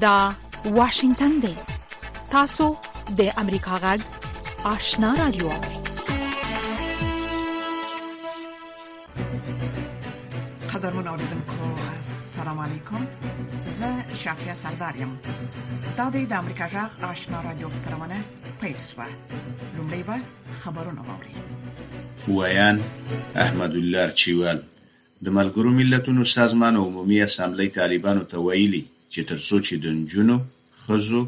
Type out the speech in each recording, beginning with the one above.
دا واشنگتن دی تاسو د امریکا غږ آشنا رادیو قدرمن اوریدونکو السلام علیکم زه شافیا سردار یم دا د امریکا غږ آشنا رادیو خبرونه پیل شوه لومړی به خبرونه واوري ویان احمد الله چیوال د ملګرو ملتونو سازمان عمومي اسمبلی طالبانو ته ویلي چې تر څو چې د نجونو، ښځو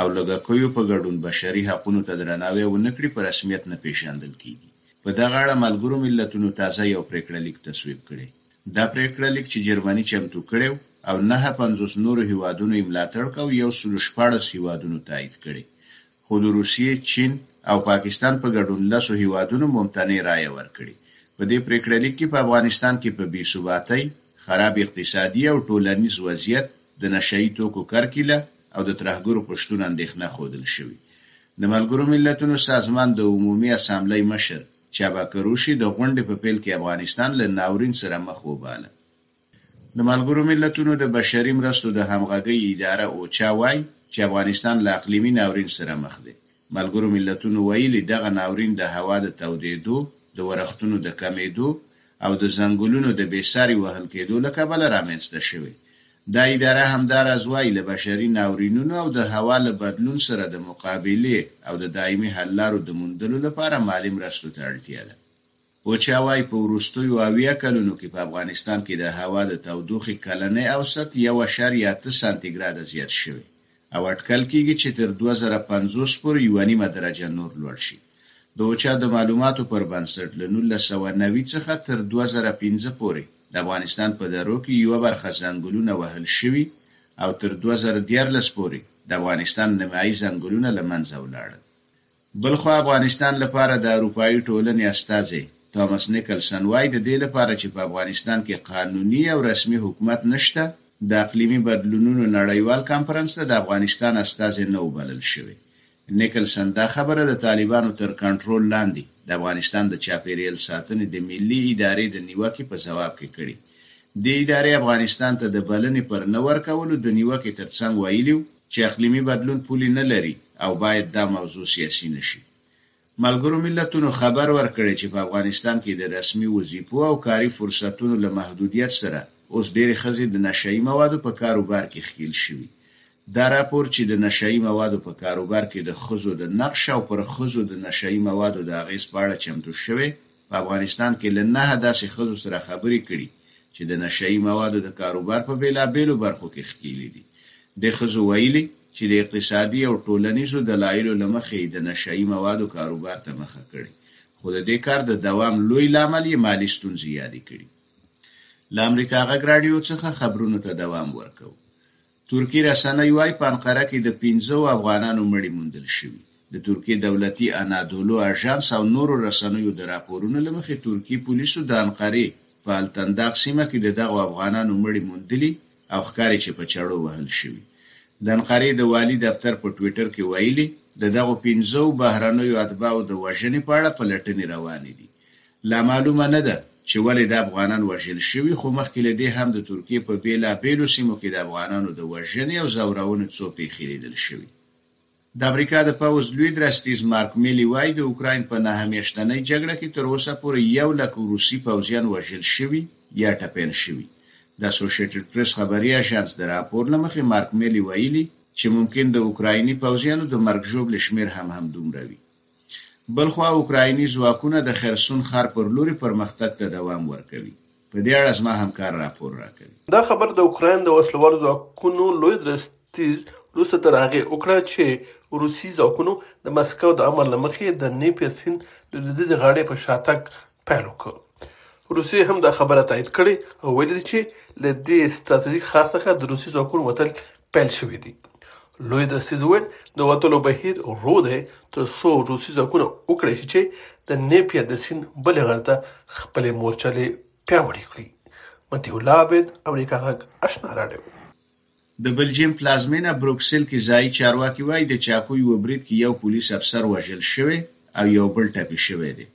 او لږکیو په ګډون بشري حقونو ته درناوی ونه کړي، په رسمیت نه پېژندل کېږي. په دغه اړه ملګرو ملتونو تازه یو پرېکړه لیک تصویب کړی. دا پرېکړه لیک چې جرمني چمتو کړی و او نهه پنځوس نورو هېوادونو یې ملاتړ کاوه، یو سلو شپاړس هېوادونو تایید کړی. خو د روسیې، چین او پاکستان په ګډون لسو هېوادونو ممتنع رایه ورکړې. په دې پرېکړه لیک کې په افغانستان کې په بې ثباتۍ، خراب اقتصادي او ټولنیز وضعیت، د نشه يي توکو کرکیله او د ترهګرو په شتون اندېښنه ښودل شوې. د ملګرو ملتونو سازمان د عمومي اسامبلۍ مشر چابا کروشي د غونډې په پیل کې افغانستان له ناورین سره مخ وباله. د ملګرو ملتونو د بشري مرستو د همغږۍ اداره، اوچا، وايي چې افغانستان له اقلیمي ناورین سره مخ دی. ملګرو ملتونو ویلي، دغه ناورین د هوا د تودېدو، د ورښتونو د کمېدو او د ځنګلونو د بې ساري وهل کېدو له کبله رامنځته شوی. دا اداره همداراز وايي، له بشري ناورینونو او د هوا له بدلون سره د مقابلې او د دایمي حللارو د موندلو لپاره مالي مرستو ته اړتیا ده. اوچا وايي، په وروستیو اویا کلونو کې په افغانستان کې د هوا د تودوخې کلنی اوسط یو اعشاریه اته سانتي ګراده زیات شوی او اټکل کیږي چې تر دوه زره پنځوس پورې یوه نیمه درجه نور لوړ شي. د اوچا د معلوماتو پر بنسټ، له نولس سوه نوي څخه تر دوه زره پنځه پورې د افغانستان په درو کې یوه برخه ځنګلونه وهل شوي او تر دوه زره دیارلس پورې د افغانستان نمایي ځنګلونه له منځه ولاړل. بلخوا افغانستان لپاره د اروپايي ټولنې استازی توماس نیکلسن وايي، د دې لپاره چې په افغانستان کې قانوني او رسمي حکومت نشته، د اقلیمي بدلونونو نړیوال کانفرنس ته د افغانستان استازی نه و بلل شوی. نیکلسن دا خبره د طالبانو تر کنټرول لاندې د افغانستان د چاپېریل ساتنې د ملي ادارې د نیوکې په ځواب کې کړې. دې ادارې افغانستان ته د بلنې پر نه ورکولو د نیوکې تر څنګ ویلي، چې اقلیمي بدلون پولې نه لري او باید دا موضوع سیاسي نه شي. ملګرو ملتونو خبر ورکړی چې په افغانستان کې د رسمي وظیفو او کاري فرصتونو له محدودیت سره اوس ډېرې ښځې د نشه يي موادو په کار و بار کې ښکېل شوي. دا راپور چې د نشه يي موادو په کاروبار کې د ښځو د نقش او پر ښځو د نشه يي موادو د اغېز په اړه چمتو شوی، په افغانستان کې له نهه داسې ښځو سره خبرې کړي چې د نشه يي موادو د کاروبار په بېلابېلو برخو کې ښکېلې دي. دې ښځو ویلي چې د اقتصادي او ټولنیزو دلایلو له مخې یې د نشه يي موادو کاروبار ته مخه کړې، خو د دې کار د دوام لوی لامل یې مالي ستونزې یادې کړي. له امریکا غږ راډیو څخه خبرونو ته دوام ورکوو. ترکي رسنۍ وايي، په انقره کې د پنځو افغانانو مړي موندل شوي. د ترکیې دولتي انادولو اژانس او نورو رسنیو د راپورونو له مخې، ترکي پولیسو د انقرې په التنداق سیمه کې د دغو افغانانو مړي موندلي او ښکاري چې په چړو وهل شوي. د انقرې د والي دفتر په ټویټر کې ویلي، د دغو پنځو بهرنیو اتباعو د وژنې په اړه پلټنې روانې دي. لا معلومه نه ده چې ولې دا افغانان وژل شوي، خو مخکې له دې هم د ترکیې په بېلا بېلو سیمو کې د افغانانو د وژنې او ځورونې څو پېښې لیدل شوي. د امریکا د پوځ لوی درستیز مارک میلي وايي، د اوکراین په نهه میاشتنۍ جګړه کې تر اوسه پورې یو لک روسي پوځیان وژل شوي یا ټپیان شوي. د اسوشیټډ پریس خبري اژانس د راپور له مخې مارک میلي ویلي چې ممکن د اوکرایني پوځیانو د مرګ ژوبلې شمېر هم همدومره وي. بلخوا اوکرایني ځواکونه د خرسون ښار پر لوري پرمختګ ته دوام ورکوي. په دې اړه زما همکار راپور راکوي. دا خبر د اوکراین د وسله والو ځواکونو لوی درستیز وروسته تر هغې وکړه چې روسي ځواکونو د مسکو د امر له مخې د نیپر سیند له لویدیځې غاړې په شاتګ پیل وکړ. روسیې هم دا خبره تایید کړې او ویلي دي چې له دې ستراتیژیک ښار څخه د روسي ځواکونو وتل پیل شوي دي لوی درستیز وویل د وتلو بهیر ورو دی تر څو روسي ځواکونه وکړی شي چې د نیپیا د سیند بلې غاړې ته خپلې مورچلې پیاوړې کړي مطیع الله عابد امریکا غږ اشنا راډیو د بلجیم پلازمېنه بروکسل کې ځايي چارواکي وايي، د چاقو یوه برید کې یو پولیس افسر وژل شوی او یو بل ټپي شوی دی.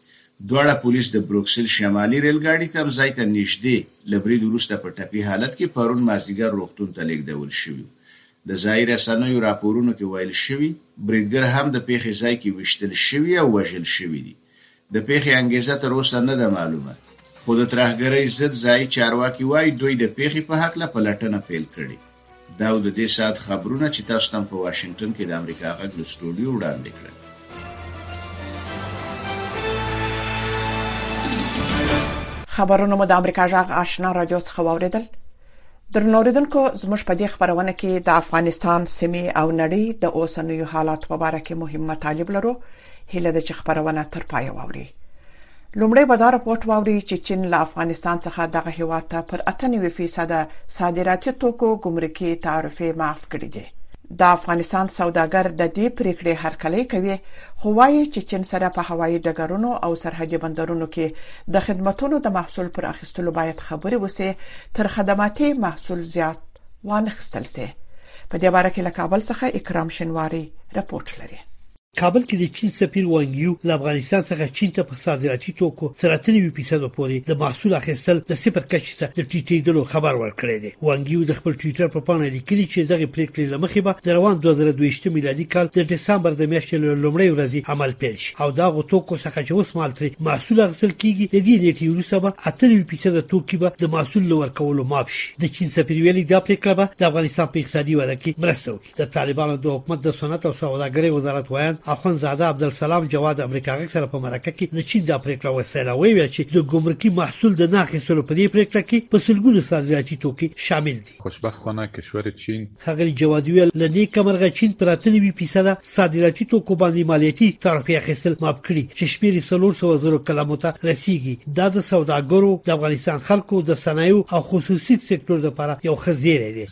دواړه پولیس د بروکسل شمالي ریل ګاډي تم ځای ته نژدې له برید وروسته په ټپي حالت کې پرون مازدیګر روغتون ته لېږدول شوي وو. د ځايي رسنیو راپورونو کې ویل شوي، بریدګر هم د پېښې ځای کې ویشتل شوي او وژل شوي دي. د پېښې انګېزه تر اوسه نه ده معلومه، خو د ترهګرۍ ضد ځايي چارواکي وايي، دوی د پېښې په هکله پلټنه پېل کړې. دا و د دې ساعت خبرونه چې تاسو ته مو په واشنګټن کې د امریکا غږ له سټوډیو وړاندې کړل. خبرونه مو د امریکا غږ آشنا راډیو څخه واورېدل. درنو اوریدونکو زموږ په دې خبرونه کې د افغانستان سیمې او نړۍ د اوسنیو حالات په اړه کې مهم مطالب لرو هله د چې خبرونه تر پای واوري لومړی به دا راپورټ واوري چې چین له افغانستان څخه دغه هیواد ته پر 98% صادراتي توکو ګمرکي تعرفه معاف کړې دي د افغانستان سوداګر د دې پریکړې هرکلی کوي خو وایي چې چین سره په هوایي ډګرونو او سرحدي بندرونو کې د خدماتو د محصول پر ستلو باید خبرې وسي تر خدماتي محصول زیات وانخستل سي په دې اړه کې له کابل څخه اکرام شنواری رپورت لري کابل کې د چین سفیر وانګ یو له افغانستان څخه چین ته په صادراتي توکو سره تر 90% پورې د محصول اخیستل د صفر کچې ته د ټیټېدلو خبر ورکړی دی وانګ یو د خپل ټوئیټر په پاڼه لیکلي چې دغه پریکړې لمخې به د روان 2022 میلادي کال د دسمبر د میاشتې له لومړۍ ورځې عمل پیل شي او د هغو توکو څخه چې اوس مهال ترې محصول اخیستل کېږي، له دې نېټې وروسته به اته نوي فیصده توکي به د محصول له ورکولو معاف شي. د چین سفیر ویلي، دا پرېکړه به د افغانستان په اقتصادي وده کې مرسته وکړي. د طالبانو د حکومت د صنعت او سوداګرۍ وزارت ویاند اخوندزاده عبدالسلام جواد امریکا غږ سره په مرکه کې د چین دا پرېکړه وستایله او ویل چې د ګمرکي محصول د نه اخیستلو په دې پرېکړه کې په سلګونو صادراتي توکي شامل دي. خوشبختانه کشور چین ښاغلي جوادي وویل، له نېکه مرغه چین پر اته نوي فیصده صادراتي توکو باندې مالیاتي تعرفې اخیستل معاف کړي چې شمېر یې څلور سوه زرو کلمو ته رسېږي. دا د سوداګرو، د افغانستان خلکو، د صنایعو او خصوصي سکټور لپاره یو ښه زېری دی.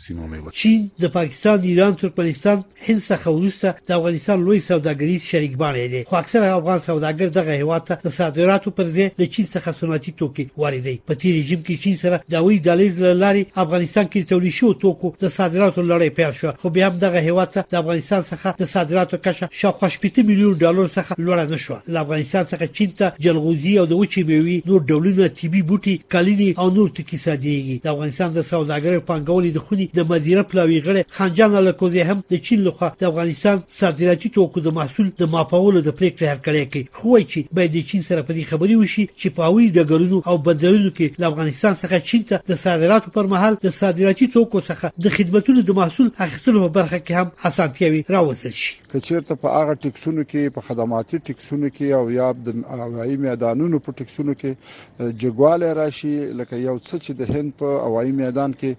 چین د پاکستان، ایران، ترکمنستان، هند څخه وروسته د افغانستان لوی سوداګریز شریکباڼی دی، خو اکثره افغان سوداګر دغه هېواد ته د صادراتو پر ځای له چین څخه صنعتي توکي واردوي په تیر رژیم کې چین سره د هوایي دهلیز له لارې افغانستان کې د تولید شوو توکو د صادراتو لړۍ پیل شوه خو بیا هم دغه هیواد ته د افغانستان څخه د صادراتو کچه شاوخوا شپېته میلیون ډالر څخه لوړه نه شوه له افغانستان څخه چین ته جلغوزي او د وچې میوې نور ډولونه طبي بوټي کلینې او نور ټکي صادریږي د افغانستان د سوداګرۍ پانګونې د خونې د مدیره پلاوي غړی خانجان الکوزی هم د چین لخوا د افغانستان صادراتي توکو د محصول د ماپولو د پریکړې هرکړی کوي خو وایي چې باید د چین سره په دې خبرې وشي چې په هوایي ډګرونو او بندرونو کې له افغانستان څخه چین ته د صادراتو پر مهال د صادراتي توکو څخه د خدمتونو د محصول اخیستلو په برخه کې هم اسانتیاوې راوستل شي که چیرته په هغه ټیکسونو کې په خدماتي ټیکسونو کې او یا د هوایي میدانونو په ټیکسونو کې جګوالی راشي لکه یو څه چې د هند په هوایي میدان کې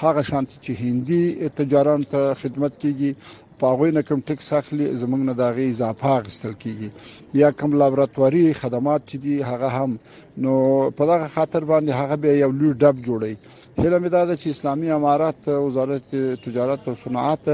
هغه شانتي چې هندي تجاران ته خدمت کیږي په هغه نه کوم ټیکس اخلي زمونږ نه داغي اضافه اخستل کیږي یا کوم لابراتواري خدمات چې دي هغه هم نو په دغه خاطر باندې هغه به یو لوی ډب جوړي هله مې دا چې اسلامي امارات وزارت تجارت او صنعت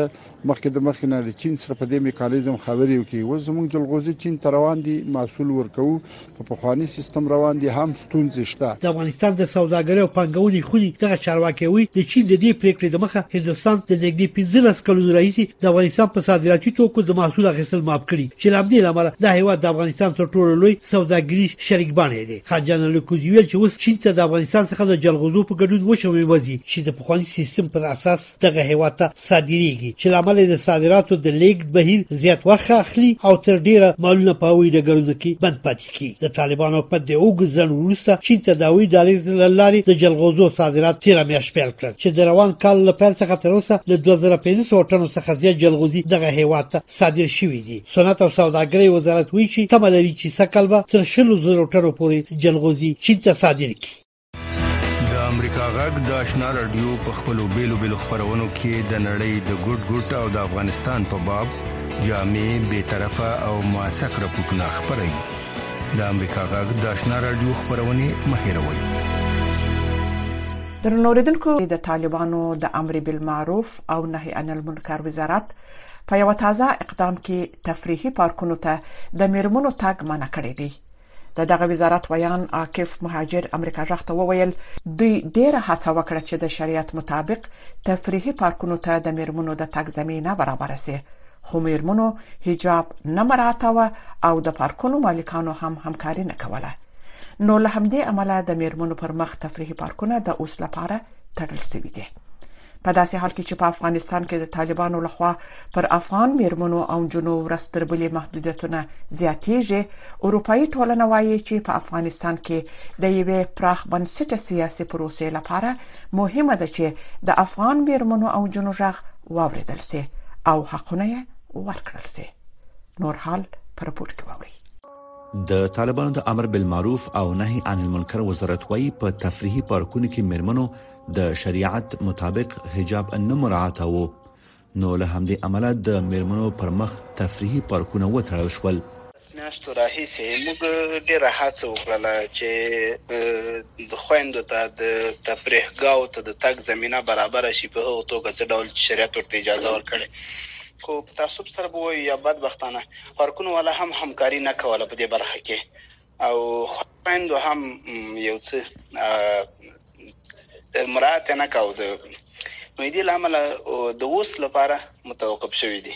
مخکې د مخکې نه د چین سره په دې میکانیزم خبرې وکړي اوس زموږ جلغوزي چین ته روان دي محصول ورکوو په پخواني سیستم روان دي هم ستونزې شته د افغانستان د سوداګرۍ او پانګونې خونې دغه چارواکی وایي د چین د دې پریکړې د مخه هندوستان د نږدې پنځلس کلونو راهیسې د افغانستان په صادراتي توکو د محصول اخیستل معاف کړي چې له همدې له امله دا هېواد د افغانستان تر ټولو لوی سوداګریز شریک باڼی دی خان جان الکوزي ویل چې اوس چین ته د افغانستان څخه د جلغوزو په ګډون وچه مېوه ځي چې د پخواني سیستم پر اساس دغه هیواد ته صادریږي چې لامل د صادراتو د لیګد بهیر زیات وخت اخلي او تر ډیره مالونه په وی ډګرونو کې بند پاتې کی د طالبانو په د اوګ ځن ورسته چې تداوی د لیګد لارې د جلغوزو صادرات تیر میاش پیل کړل چې د روان کال له پیل څخه تر اوسه له 2500 ټنو څخه زیات جلغوزي دغه هیواد ته صادر شوې دي صنعت او سوداګرۍ وزارت وایي چې تمه لري چې سکل به تر 10000 ټنو پورې جلغوزي چین ته صادر کړي امریکا غږ د آشنا رادیو په خپلو بیلو بیلو خبرونو کې د نړۍ د ګډ ګډ او د افغانستان په باب جامع به طرفه او موثق راپورټونه خبري د امریکا غږ د آشنا رادیو خبرونه مهیروي در نوریدونکو د طالبانو د امر بالمعروف او نهي عن المنکر وزارت په یو تازه اقدام کې تفریحي پارکونو ته د میرمنو تګ منع کړی دی د دغه وزارت ویان عاکف مهاجر امریکا غږ ته وویل دوی ډیره هڅه وکړه چې د شریعت مطابق تفریحي پارکونو ته د میرمنو د تګ زمينه برابر شي خو میرمنو حجاب نه مراعاتوه او د پارکونو مالکانو هم همکاري نه کوله نو له همدې امله د میرمنو پر مخ تفریحي پارکونه د اوس لپاره تړل شوي دي په داسې حال کې چې په افغانستان کې د طالبانو لخوا پر افغان میرمنو او جنو ورځ تر بلې محدودیتونه زیاتیږي اروپאי ټولنه وایي چې په افغانستان کې د یوې پراخ بنسټه سیاسي پروسې لپاره مهمه ده چې د افغان میرمنو او جنو ژغ واوریدل شي او حقونه ورکړل شي نور حال پر پورت کې ووري د طالبانو د امر بالمعروف او نهي عن المنکر وزارت وايي په تفریحي پارکونو کې مرمنو د شریعت مطابق حجاب نه مراعاتاوه نو له همدې امله د میرمنو پر مخ تفریحي پارکونه وتړل شول. لس میاشتو راهیسې موږ ډېره هڅه وکړله چې خویندو ته د تفریح ګاو ته د تګ زمینه برابره شي په هغه توګه څه ډول چې شریعت ورته اجازه ورکړې خو په تاسف سره به ووایو یا بدبختانه پارکونو والا هم همکاري نه کوله په دې برخه کې. او خویندو هم یو څه مراعات نه کاوه د معدې له امله د اوس لپاره متوقف شوي دي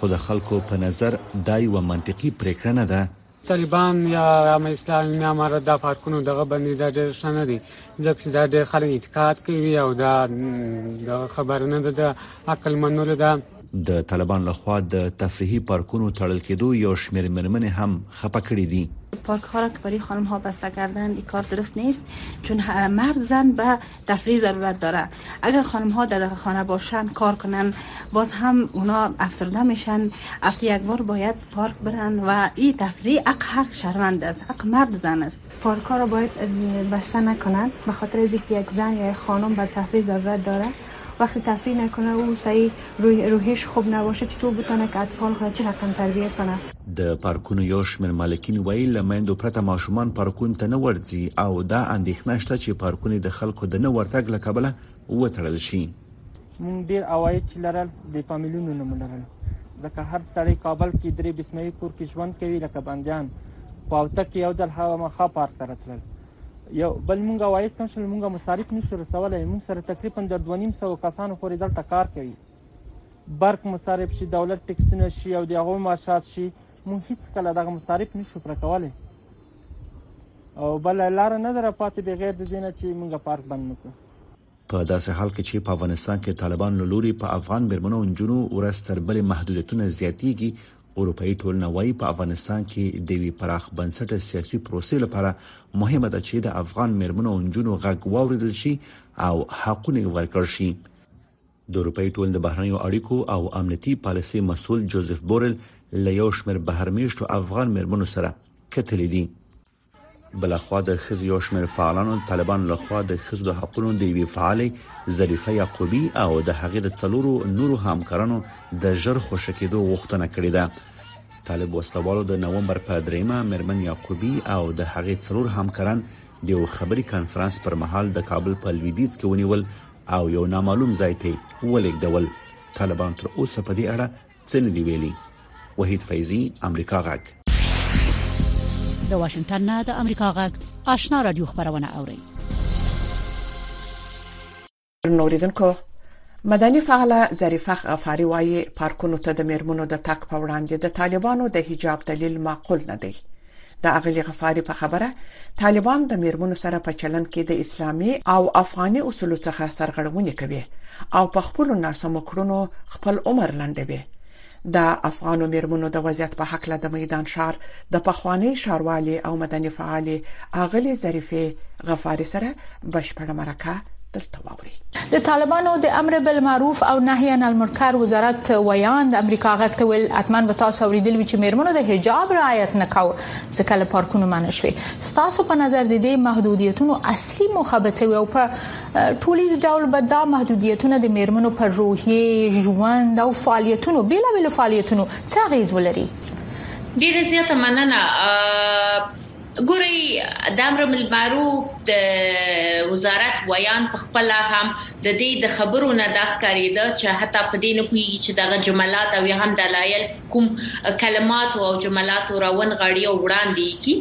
خو د خلکو په نظر دا یوه منطقي پریکړه نه ده طالبان یا عامه اسلامي امارت دا پارکونو دغه باندې دا ډېر ښه نه دی ځکه چې دا ډېر خلک اعتقاد کوي او دا دغه خبره نه ده د عقلمنو له دا د طالبان لخوا د تفریحي پارکونو تړل کېدو یو شمیر مرمنه هم خپه کړی دي پارک ها را خانم ها بسته کردن این کار درست نیست چون مرد زن به تفریح ضرورت داره اگر خانم ها در خانه باشن کار کنن باز هم اونا افسرده میشن افتی یک بار باید پارک برن و این تفریح اق حق شرمند است اق مرد زن است پارکها را باید بسته نکنند به خاطر از اینکه یک زن یا یک خانم بر تفریح ضرورت داره وقتی تفریح نکنه او سعی روحیش خوب نباشه چطور بتانه که اطفال خود چه رقم تربیه کنه. د پارکونو یو شمېر مالکین وایي، له میندو پرته ماشومان پارکونو ته نه ورځي او دا اندېښنه شته چې پارکونې د خلکو د نه ورتګ له کبله وتړل شي. مونږ ډیر عواید چی لرل د فامیلونو نه مو لرل ځکه هر سړی کابل کی دری بسموی کور کی ژوند کوی لکه بندیان په اوته کی یو ځل هغه مخا پارک ته رتلل یو بل مونږ عواید کم شول مونږ مصارف نشو رسولای مونږ سره تقریبا در دوه نیم سو کسانو پوری دلته کار کوي برق مصارف شي دولت ټکسونه شي او د هغو معاشات شي موږ هیڅکله دغه مصارف نشو پوره کولی او بله لاره نه ده راپاتې بغیر د دې نه چې موږ پارک بند نه کړو په داسې حال کې چې په افغانستان کې طالبان له لوري په افغان میرمنو او نجونو ورځ تر بلې محدودیتونه زیاتیږي اروپאי ټولنه وايي په افغانستان کې د وی پراخ بنسټه سیاسي پروسې لپاره مهمه ده چې د افغان میرمنو او نجونو غږ واوریدل شي او حقونه ورکړ شي د اروپאי ټولنې د بهرنیو اړیکو او امنیتي پالیسي مسول جوزف بورل له یو شمېر بهرمیشتو افغان میرمنو سره کتلې دي بلخوا د ښځو یو شمېر فعالانو د طالبانو لخوا د ښځو د حقوقو د یوې فعالې ظریفه یعقوبي او د هغې د څلورو نورو همکارانو د ژر خوشکېدو غوښتنه کړې ده طالب وسلوالو د نومبر په دریمه مرمن یعقوبي او د هغې څلور همکاران د یو خبري کانفرنس پر مهال د کابل په لویدیځ کې ونیول او یو نامعلوم ځای ته ولېږدول طالبان تر اوسه په دې اړه څه نه دی ویلي وحید فیضی امریکا غږ د واشنگټن نه د امریکا غږ آشنا رادیو خبرونه اوري نوریدونکو مدني فعاله ظریفه غفاری وایي پارکونو ته د میرمنو د تک په وړاندې د طالبانو د حجاب دلیل معقول نه دی د اغلی غفاری په خبره طالبان د میرمنو سره په چلند کې د اسلامي او افغاني اصولو څخه سرغړونې کوي او په خپل ناسمو کړنو خپل عمر لنډوي د افغانو میرمنو د وضعیت په حق له د میدان شار د پخوانی شاروالي او مدني فعالي اغلی ظریفه غفاری سره بشپړه مرکه دلته واوري د طالبانو د امر بالمعروف او نهي عن المنکر وزارت ویاند امریکا غږ ته ویل اتمن به تاسو اوریدل چې میرمنو د حجاب رعایت نکاو ځکه له پارکونو منع شوي تاسو په نظر د دې محدودیتونو اصلي مخه به څه وي او په ټولیز ډول به دا محدودیتونه د میرمنو پر روحي ژوند او فعالیتونو بیلابل فعالیتونو څه غیز ولري ډیره زیاته مننه ګورئ دامرملمعروف د وزارت ویاند په خپله هم د دې د خبرو نه دا ښکاریده چې حتی په دې نه پوهیږي چې دغه جملات او یا هم دلایل په کوم کلماتو او جملاتو راونغاړي او وړاندې یې کړي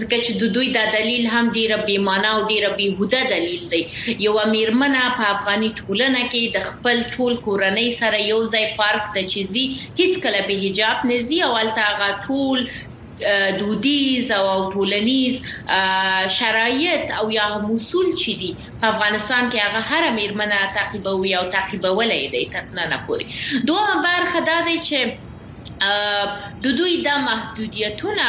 ځکه چې د دوی دا دلیل هم ډیره بې مانا او ډیره بې هوده دلیل دی یوه میرمنه په افغاني ټولنه کې د خپل ټول کورنۍ سره یو ځای پارک ته چې ځي هیڅکله بې حجاب نه ځي او هلته هغه ټول دودیز او ټولنیز شرایط او یا هم اصول چې دي په افغانستان کې هغه هره میرمنه تعقیبوي او تعقیبولی یې دی تر ننه پورې دوهمه برخه دا دی چې ددوی دا محدودیتونه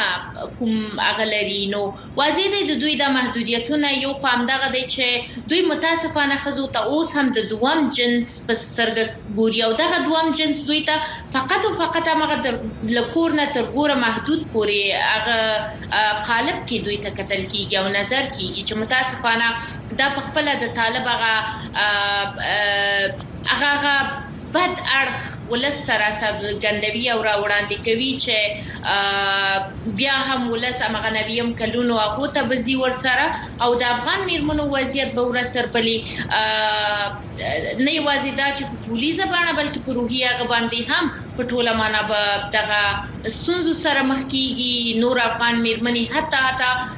کوم هغه لري نو واضح دی د دوی دا محدودیتونه یو په همدغه دی چې دوی متاسفانه ښځو ته اوس هم د دوم جنس په سترګه ګوري او دغه دوم جنس دوی ته فقط او فقط همغه تر له کور نه تر ګوره محدود پورې هغه قالب کې دوی ته کتل کیږي او نظر کیږي چې متاسفانه دا په خپله د طالب هغه هغه بد اړخ ولس ته راڅرګندوي او راوړاندې کوي چې بيا هم ولس همغه نويم کلونو هغو ته به ځي ورسره او د افغان ميرمنو وضعيت به ورځ تر بلې نه يوازې دا چې په ټوليزه بڼه بلکې په روحي هغه باندې هم په ټوله مانا به دغه ستونزو سره مخ کيږي نور افغان ميرمنې حتی حتی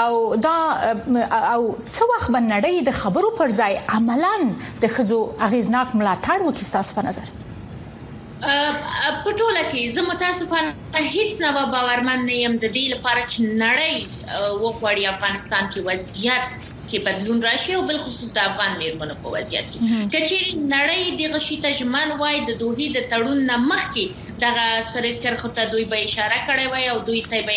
او دا او څو وخت به نړۍ د خبرو پر ځای عملاً د خزو اغیزناک ملاتړ وکړي تاسو په نظر په ټوله کې زه متاسفانه هیڅ نه باورمن نه یم د دې لپاره چې نړۍ وغوړي افغانستان کې وضعیت کې بدلون راشي او بل خصوص د افغان میرمنو په وضعیت کې کچېری نړۍ د غشي تجمن وای د دوه د تړون نه مخکې دغه سره کرخه ته دوی به اشاره کړې وای او دوی ته به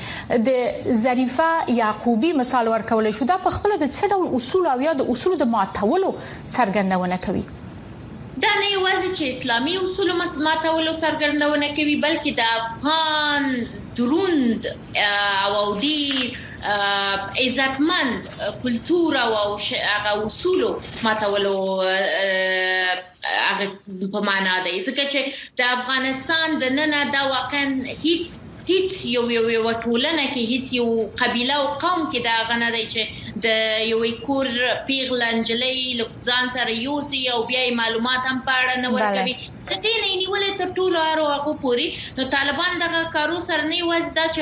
د ظریفه یعقوبی مثال ورکول شو دا په خپل د څه ډول اصول او یا د اصول د ماتولو څرګندونه کوي دا نه یوازې چې اسلامي اصول ماتولو څرګندونه کوي بلکې د افغان دروند او او ډیر عزتمند کلتور او هغه اصول ماتولو هغه په معنا دی ځکه چې د افغانستان د ننه دا واقعا هیڅ هیڅ یو یو یو ټولنه کې هیڅ یو قبيله او قوم کې دا غنه دی چې د یو کور پیغله انجلۍ له ځان سره یوسي او بیا معلومات هم پاړه نه ورکوي کدی نه نیولې تر ټولو هر هغه پوری نو طالبان دغه کارو سره نه وځ دا چې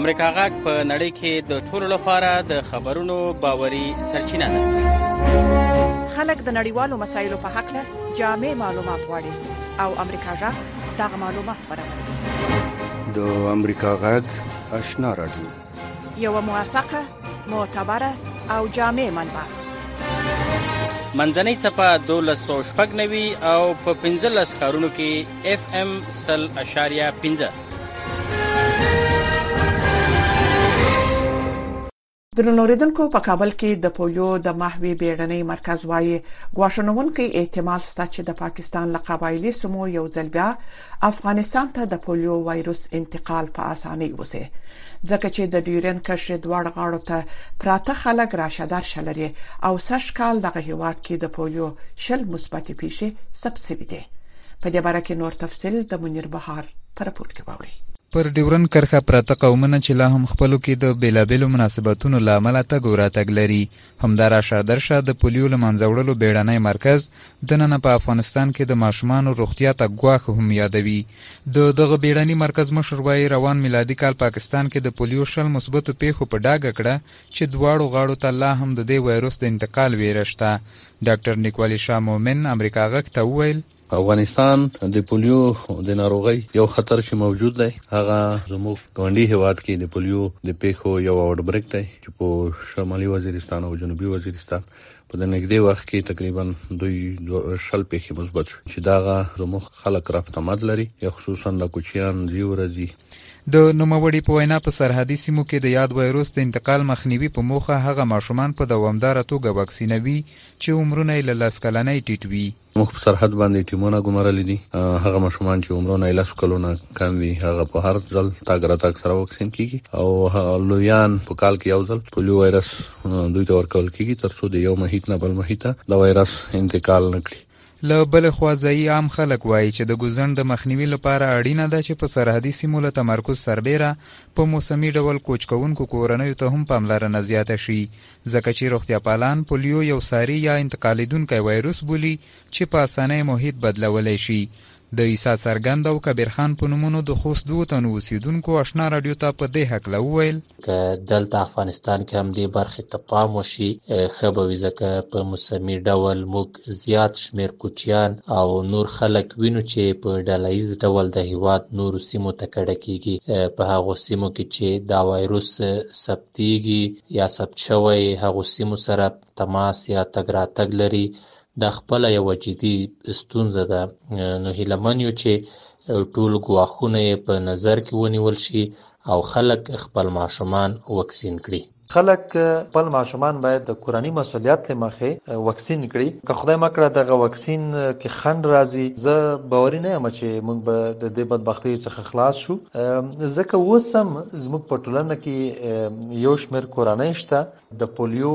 امریکا غاک په نړۍ کې د ټولو لپاره د خبرونو باوري سرچینه ده خلک د نړیوالو مسایلو په حق له جامع معلومات غواړي او امریکا غاک دغه معلومات برابروي د امریکا غاک آشنا رادیو یو موثقه معتبره او جامع منبع منځنۍ چپه 1290 او په 15 کارونو کې اف ام 0.15 درنو اورېدونکو په کابل کې د پولیو د محوې بیړنۍ مرکز وايي ګواښنونکي احتمال شته چې د پاکستان له قبایلي سیمو یو ځل بیا افغانستان ته د پولیو وایروس انتقال په اسانۍ وشي ځکه چې د ډیورن کرښې دواړو غاړو ته پراته خلک راشه درشه لري او سږ کال دغه هیواد کې د پولیو شل مثبت پیښې ثبت شوې دي په دې باره کې نور تفصیل د منیر بهار په رپورټ کې واوري پر ډیورن کرښه پراته قومونه چې لا هم خپلو کې د بېلابېلو مناسبتونو له امله تګ او راتګ لري همدا راشه درشه د پولیو له منځه وړلو بیړنی مرکز دننه په افغانستان کې د ماشومانو روغتیا ته ګواښ هم یادوي د دغه بیړني مرکز مشر وایي روان میلادي کال پاکستان کې د پولیو شل مثبتو پیښو په ډاګه کړه چې دواړو غاړو ته لا هم د دې وایروس د انتقال ویره شته ډاکټر نیکوالي شاه مومن امریکا غږ ته وویل. افغانستان د پولیو د ناروغۍ یو خطر چې موجود دی هغه زموږ ګاونډي هېواد کې د پولیو د پېښو یو آوټ بریک دی چې په شمالي وزیرستان او جنوبي وزیرستان په د نږدې وخت کې تقریبا دوی دوه شل پېښې مثبت شوې چې دغه زموږ خلک رفت آمد لري یا خصوصا دا کوچیان ځي ورځي د نوموړي په وینا په سرحدي سیمو کې د یاد وایروس د انتقال مخنیوي په موخه هغه ماشومان په دوامداره توګه واکسینوي چې عمرونه یې له لس کلنۍ ټیټ وي. موږ په سرحد باندې ټیمونه ګمارلي دي، هغه ماشومان چې عمرونه یې لس کلو نه کم وي هغه په هر ځل تګ راتګ سره واکسین کیږي او لویان په کال کې یو ځل پولیو وایرس دوی ته ورکول کیږي ترڅو د یو محیط نه بل محیط ته د وایرس انتقال نه کړي. له بلې خوا ځايي عام خلک وايي چې د ګوزڼ د مخنیوي لپاره اړینه ده چې په سرحدي سیمو له تمرکز سربېره په موسمي ډول کوچ کوونکو کورنیو ته هم پاملرنه زیاته شي ځکه چې روغتیاپالان پولیو یو ساري یا انتقالېدونکی وایروس بولي چې په اسانۍ محیط بدلولی شي د عیسی څرګند او کبیر خان په نومونو د خوست دوو تنو اوسېدونکو اشنا راډیو ته په دې هکله وویل، که دلته افغانستان کې هم دې برخې ته پام وشي ښه به وي ځکه په موسمي ډول موږ زیات شمېر کوچیان او نور خلک وینو چې په ډله ییز ډول د هېواد نورو سیمو ته کډه کېږي په هغو سیمو کې چې دا وایروس ثبتېږي یا ثبت شوی هغو سیمو سره تماس یا تګ راتګ لري دا خپله یوه جدي ستونزه ده نو هیلمن یو چې ټول ګواښونه یې په نظر کې ونیول شي او خلک خپل ماشومان وکسین کړي خلک خپل ماشومان باید د کورنی مسولیت له مخې وکسین کړي که خدای مکړه دغه وکسین کې خند راځي زه باوري نه یم چې موږ به د دې بدبختی څخه خلاص شو ځکه اوس هم زموږ په ټولنه کې یو شمېر کورنۍ شته د پولیو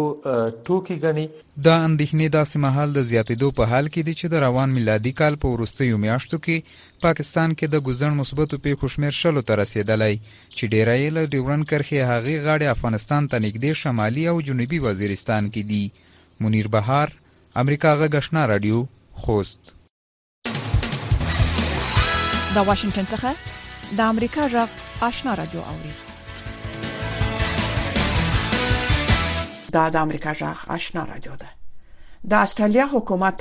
ټوکي ګڼي. دا اندېښنې داسې مهال د زیاتېدو په حال کې دي چې د روان میلادي کال په وروستیو میاشتو کې پاکستان کې د ګوزڼ مثبتو پېښو شمېر شلو ته رسېدلی چې ډېری یې له ډیورنډ کرښې هغې غاړې افغانستان ته نږدې شمالي او جنوبي وزیرستان کې دي. منیر بهار، امریکا غږ اشنا راډیو، خوست. د واشنگټن څخه د امریکا جغ آشنا را جوړ اوري دا د امریکا جغ آشنا را جوړ ده د استرالیا حکومت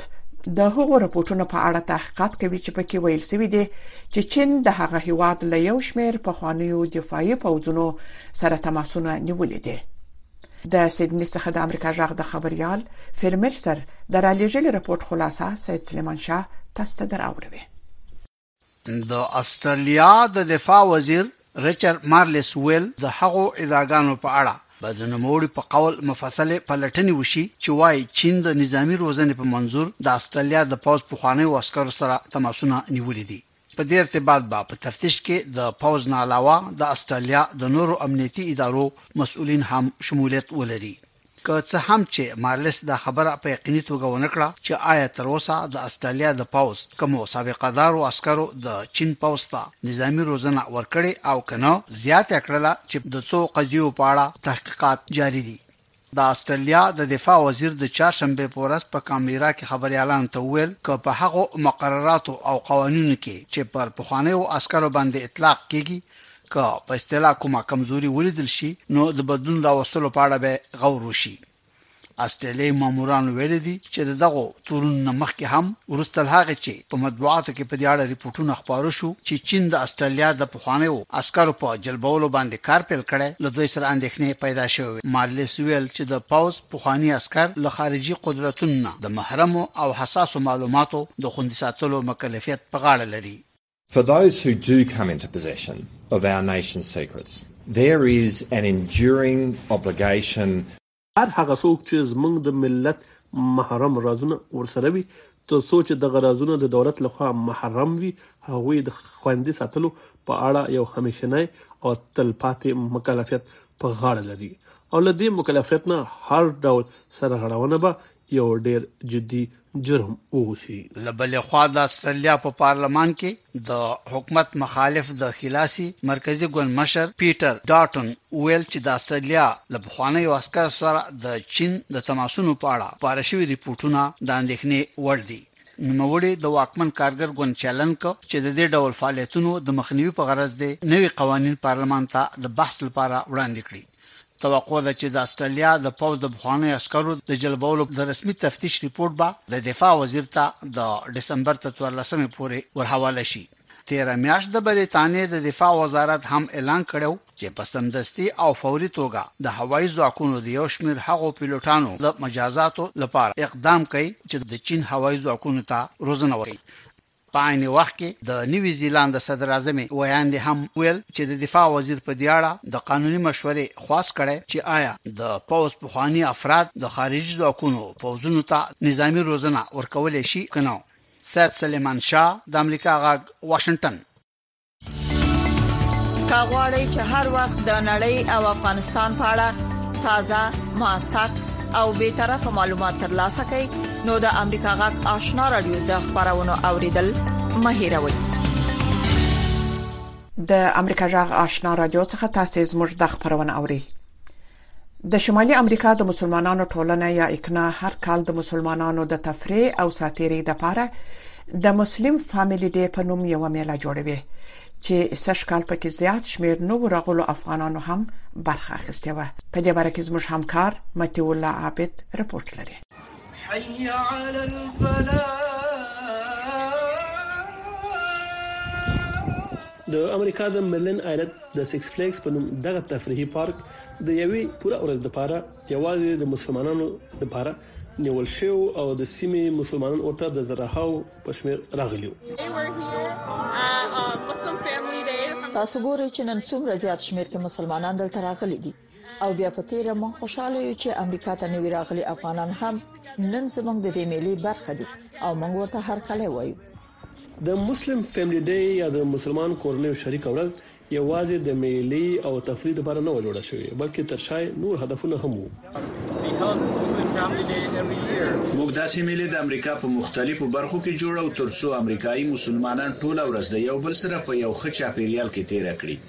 د هغو راپورټونو په اړه تحقیقات کوي چې پکې ویل شوی دی چې چین د هغه هیواد له یو شمیر په خوانیو دفاعي پوځونو سره تماسونه نیولې دي د سیدنی څخه د امریکا غږ د خبريال فرمج سر د رالیږلي رپورټ خلاصه سید سلیمان شاه تاسو ته دراوړوي د استرالیا د دفاع وزیر ریچارد مارلیس ویل د هغو ادعاګانو په اړه به د نوموړي په قول مفصلې پلټنې وشي چې وایي چین د نظامی روزنې په منظور د استرالیا د پوځ پخوانیو عسکرو سره تماسونه نیولي دي په دې ارتباط به په تفتیش کې د پوځ نه علاوه د اسټرالیا د نورو امنیتي ادارو مسؤلین هم شمولیت ولري. که څه هم چې مارلس دا خبره په یقیني توګه ونه کړه چې آیا تر اوسه د اسټرالیا د پوځ کومو سابقه دارو عسکرو د چین پوځ ته نظامي روزنه ورکړې او که نه، زیاته یې کړله چې د څو قضیو په اړه تحقیقات جاري دي. د اسټرلیا د دفاع وزیر د چهارشنبې په ورځ په کانبیرا کې خبریالانو ته وویل، که په هغو مقرراتو او قوانینو کې چې پر پخوانیو عسکرو باندې اطلاق کېږي که په اصطلاح کومه کمزوري ولیدل شي نو د بدلون راوستلو په اړه به غور وشي. اسټرلیایي مامورانو ویلي دي چې د دغو تورن نه مخکې هم وروسته له هغې چې په مطبوعاتو کې په دې اړه رپوټونه خپاره شو چې چین د اسټرالیا د پخوانیو عسکرو په جلبولو باندې کار پیل کړی، له دوی سره اندېښنې پیدا شوې وې. مارلیس وویل چې د پوځ پخواني عسکر له خارجي قدرتونو نه د محرمو او حساسو معلوماتو د خوندي ساتلو مکلفیت په غاړه لري. For those who do come into possession of our nation's secrets, there is an enduring obligation. هر هغه څوک چې زموږ د ملت محرم رازونه ورسره وي تر څو چې دغه رازونه د دولت لخوا محرم وي هغوی د خوندي ساتلو په اړه یو همیشنی او تلپاتې مکلفیت په غاړه لري او له دې مکلفیت نه هر ډول سرغړونه به یو ډیر جدي جرم واوسي. له بلې خوا د اسټرالیا په پارلمان کې د حکومت مخالف د خلاصي مرکزي ګوند مشر پیټر ډاټن وویل چې د اسټرالیا له پخوانیو عسکرو سره د چین د تماسونو په اړه خپاره شوي رپوټونه د اندېښنې وړ دي. نوموړي د واکمن کارګر ګوند چلند که چې د دې ډول فعالیتونو د مخنیوي په غرض دی نوي قوانین پارلمان ته د بحث لپاره وړاندې کړي. توقع ده چې د اسټرالیا د پوځ د پخوانیو عسکرو د جلبولو د رسمي تفتیش رپورټ به د دفاع وزیر ته د ډسمبر تر څوارلسمې پورې ورحواله شي. تېره میاشت د بریتانیې د دفاع وزارت هم اعلان کړی و چې په سمدستي او فوري توګه د هوایي ځواکونو د یو شمېر هغو پیلوټانو د مجازاتو لپاره اقدام کوي چې د چین هوایي ځواکونو ته روزنه ورکوي. په عین وخت کې د نوي زیلاند د صدراعظمې ویاندې هم وویل چې د دفاع وزیر په دې اړه د قانوني مشورې خواست کړی چې آیا د پوځ پخواني افراد د خارجي ځواکونو پوځونو ته نظامي روزنه ورکولی شي که نه. سید سلیمان شاه، د امریکا غږ، واشنګټن. کاغوري چې هر وخت د نړۍ او افغانستان په اړه تازه موثق او به طرفه معلومات ترلاسه کړئ نو د امریکا غږ آشنا رادیو د خبرونو اوریدل مهیروي د امریکا غږ آشنا رادیو څخه تاسو زموږ د خبرونو اوري د شمالي امریکا د مسلمانانو ټولنه یا اکنا هر کال د مسلمانانو د تفریح او ساتیري د پاره د مسلم فامیلی ډې په نوم یو میله جوړوي چې سږ کال پکې زیات شمیر نو راغلو افغانانو هم برخه اخیستې و په دې باره کې زموږ همکار متي الله عابد رپورت لري حي علي الفلاح. د امریکا د مریلنډ ایالت د سیکس فلیګز په نوم دغه تفریحي پارک د یوې پوره ورځې لپاره یوازې د مسلمانانو لپاره نیول شوی و او د سیمې مسلمانان ورته د زرهاوو په شمېر راغلي وو. تاسو ګورئ چې نن څومره زیات شمېر کې مسلمانان دلته راغلي دي. او بیا په تیره مون خوشاله یو چې امریکا ته نوی راغلي افغانان هم نن زمونږ د دې میلي برخه دي او مونږ ورته هر کله وایو د مسلم فیملی ډی یا د مسلمان کورنیو شریکه ورځ یوازې د میلي او تفریح لپاره نه وه جوړه شوې بلکې تر شا یې نور هدفونه هم وو. موږ داسې میلې د امریکا په مختلفو برخو کې جوړو ترڅو امریکایي مسلمانان ټوله ورځ د یو بل سره په یو ښه چاپیریال کې تیره کړي.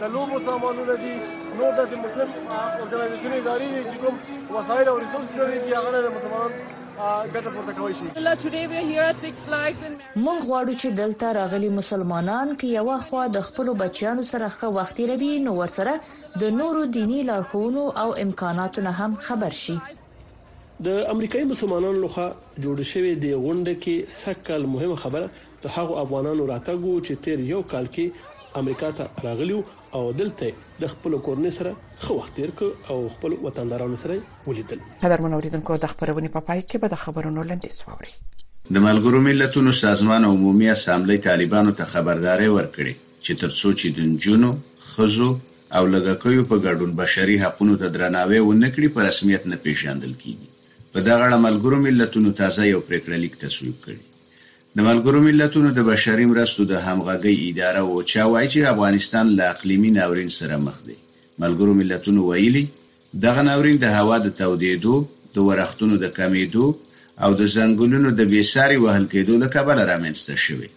د لوبو سامانونه دي نو د مسلم اورګنایزیشن ادارې دي چې کوم وسایل او ریسورس لري چې هغه د مسلمانانو ګټه پورته کوي شي مونږ غواړو چې دلته راغلي مسلمانان کې یو خوا د خپل بچیانو سره ښه وخت تیروي نو ورسره د نورو دینی لارښوونو او امکاناتو نه هم خبر شي د امریکایي مسلمانانو لخوا جوړ شوې دې غونډه کې سږ کال مهمه خبره د هغو افغانانو راتګ و چې تېر یو کال کې امریکا ته راغلي وو او دلته یې د خپلو کورنیو سره ښه وخت تېر کړ او خپلو وطندارانو سره یې ولیدل. قدرمنو اورېدونکو، د خپرونې په پای کې به د خبرونو لنډیز واورئ. د ملګروملتونو سازمان عمومي اسمبلۍ طالبانو ته خبرداری ورکړی چې تر څو چې د نجونو، ښځو او لږکیو په ګډون بشري حقونو ته درناوی ونه کړي، په رسمیت نه پېژندل کېږي. په دغه اړه ملګروملتونو تازه یو پرېکړهلیک تصویب کړی. د ملګرو ملتونو د بشري مرستو د همغږۍ اداره، اوچا، وايي چې افغانستان له اقلیمي ناورین سره مخ دی. ملګرو ملتونو ویلي، دغه ناورین د هوا د تودېدو، د ورښتونو د کمېدو او د ځنګلونو د بېساري وهل کېدو له کبله رامنځته شوی.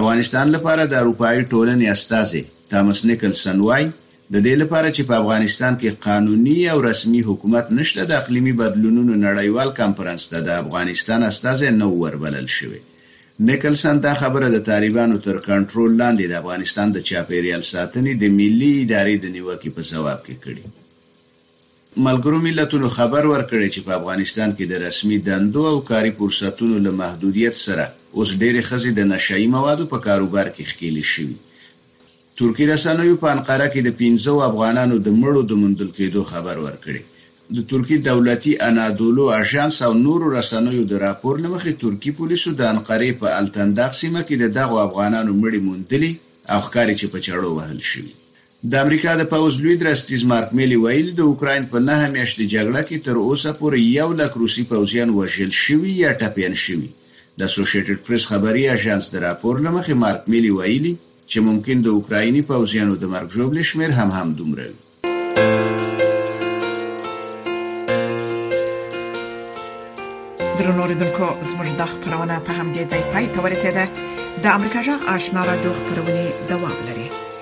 افغانستان لپاره د اروپايي ټولنې استازی تامس نیکلسن وايي، د دې لپاره چې په افغانستان کې قانوني او رسمي حکومت نشته، د اقلیمي بدلونونو نړیوال کانفرنس ته د افغانستان استازی نه و وربلل شوی. نیکلسن دا خبره د طالبانو تر کنټرول لاندې د افغانستان د چاپېریال ساتنې د ملي ادارې د نیوکې په ځواب کې کړې. ملګروملتونو خبر ورکړی چې په افغانستان کې د رسمي دندو او کاري فرصتونو له محدودیت سره اوس ډېرې ښځې د نشه يي موادو په کاروبار کې ښکېلې شوي. ترکي رسنیو په انقره کې د پنځو افغانانو د مړو د موندل کېدو خبر ورکړی. د ترکي دولتي انادولو اژانس او نورو رسنیو د راپور له مخې ترکي پولیسو د انقرې په التنداق سیمه کې د دغو افغانانو مړي موندلي او ښکاري چې په چړو وهل شوي. د امریکا د پوځ لوی درستیز مارک میلي ویلي، د اوکراین په نهه میاشتې جګړه کې تر اوسه پورې یو لک روسي پوځیان وژل شوي یا ټپیان شوي. د اسوشیټډ پریس خبري اژانس د راپور له مخې مارک میلي ویلي، چې ممکن د اوکرایني پوځیانو د مرګ ژوبلې شمېر هم همدومره وي. درنو لیدونکو زموږ د خبرونه په همدې ځای پای ته ورسیده د امریکا جغ آشنا را دوه خبرونه دوام لري